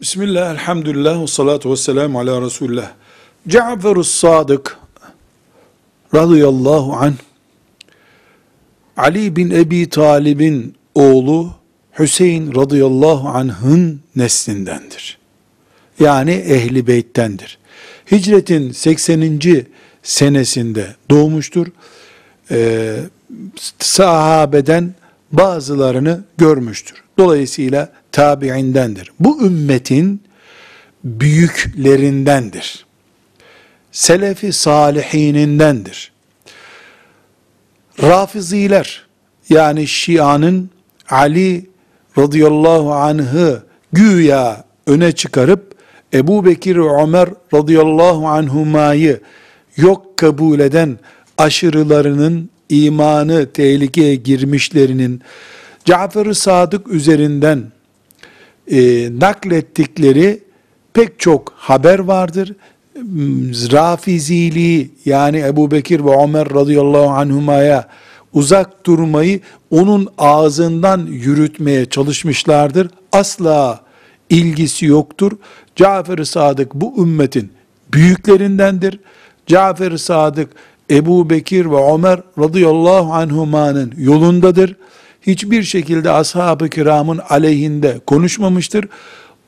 Bismillah, elhamdülillah, ve salatu ve selamu ala Resulullah. Cafer-ı Sadık radıyallahu anh, Ali bin Ebi Talib'in oğlu Hüseyin radıyallahu anh'ın neslindendir. Yani ehli beyttendir. Hicretin 80. senesinde doğmuştur. Ee, sahabeden bazılarını görmüştür. Dolayısıyla tabiindendir. Bu ümmetin büyüklerindendir. Selefi salihinindendir. Rafiziler yani Şia'nın Ali radıyallahu anh'ı güya öne çıkarıp Ebu Bekir Ömer radıyallahu anhumayı yok kabul eden aşırılarının imanı tehlikeye girmişlerinin Cafer-ı Sadık üzerinden e, naklettikleri pek çok haber vardır. Rafiziliği yani Ebu Bekir ve Ömer radıyallahu anhumaya uzak durmayı onun ağzından yürütmeye çalışmışlardır. Asla ilgisi yoktur. Cafer-i Sadık bu ümmetin büyüklerindendir. Cafer-i Sadık Ebu Bekir ve Ömer radıyallahu anhumanın yolundadır. Hiçbir şekilde ashab-ı kiramın aleyhinde konuşmamıştır.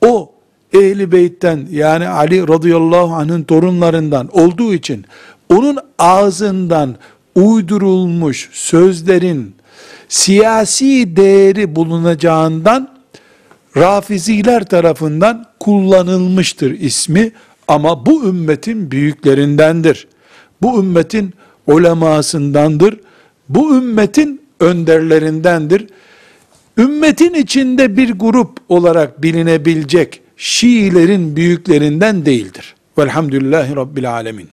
O ehli beytten yani Ali radıyallahu anh'ın torunlarından olduğu için onun ağzından uydurulmuş sözlerin siyasi değeri bulunacağından Rafiziler tarafından kullanılmıştır ismi ama bu ümmetin büyüklerindendir. Bu ümmetin ulemasındandır. Bu ümmetin önderlerindendir. Ümmetin içinde bir grup olarak bilinebilecek Şiilerin büyüklerinden değildir. Velhamdülillahi Rabbil Alemin.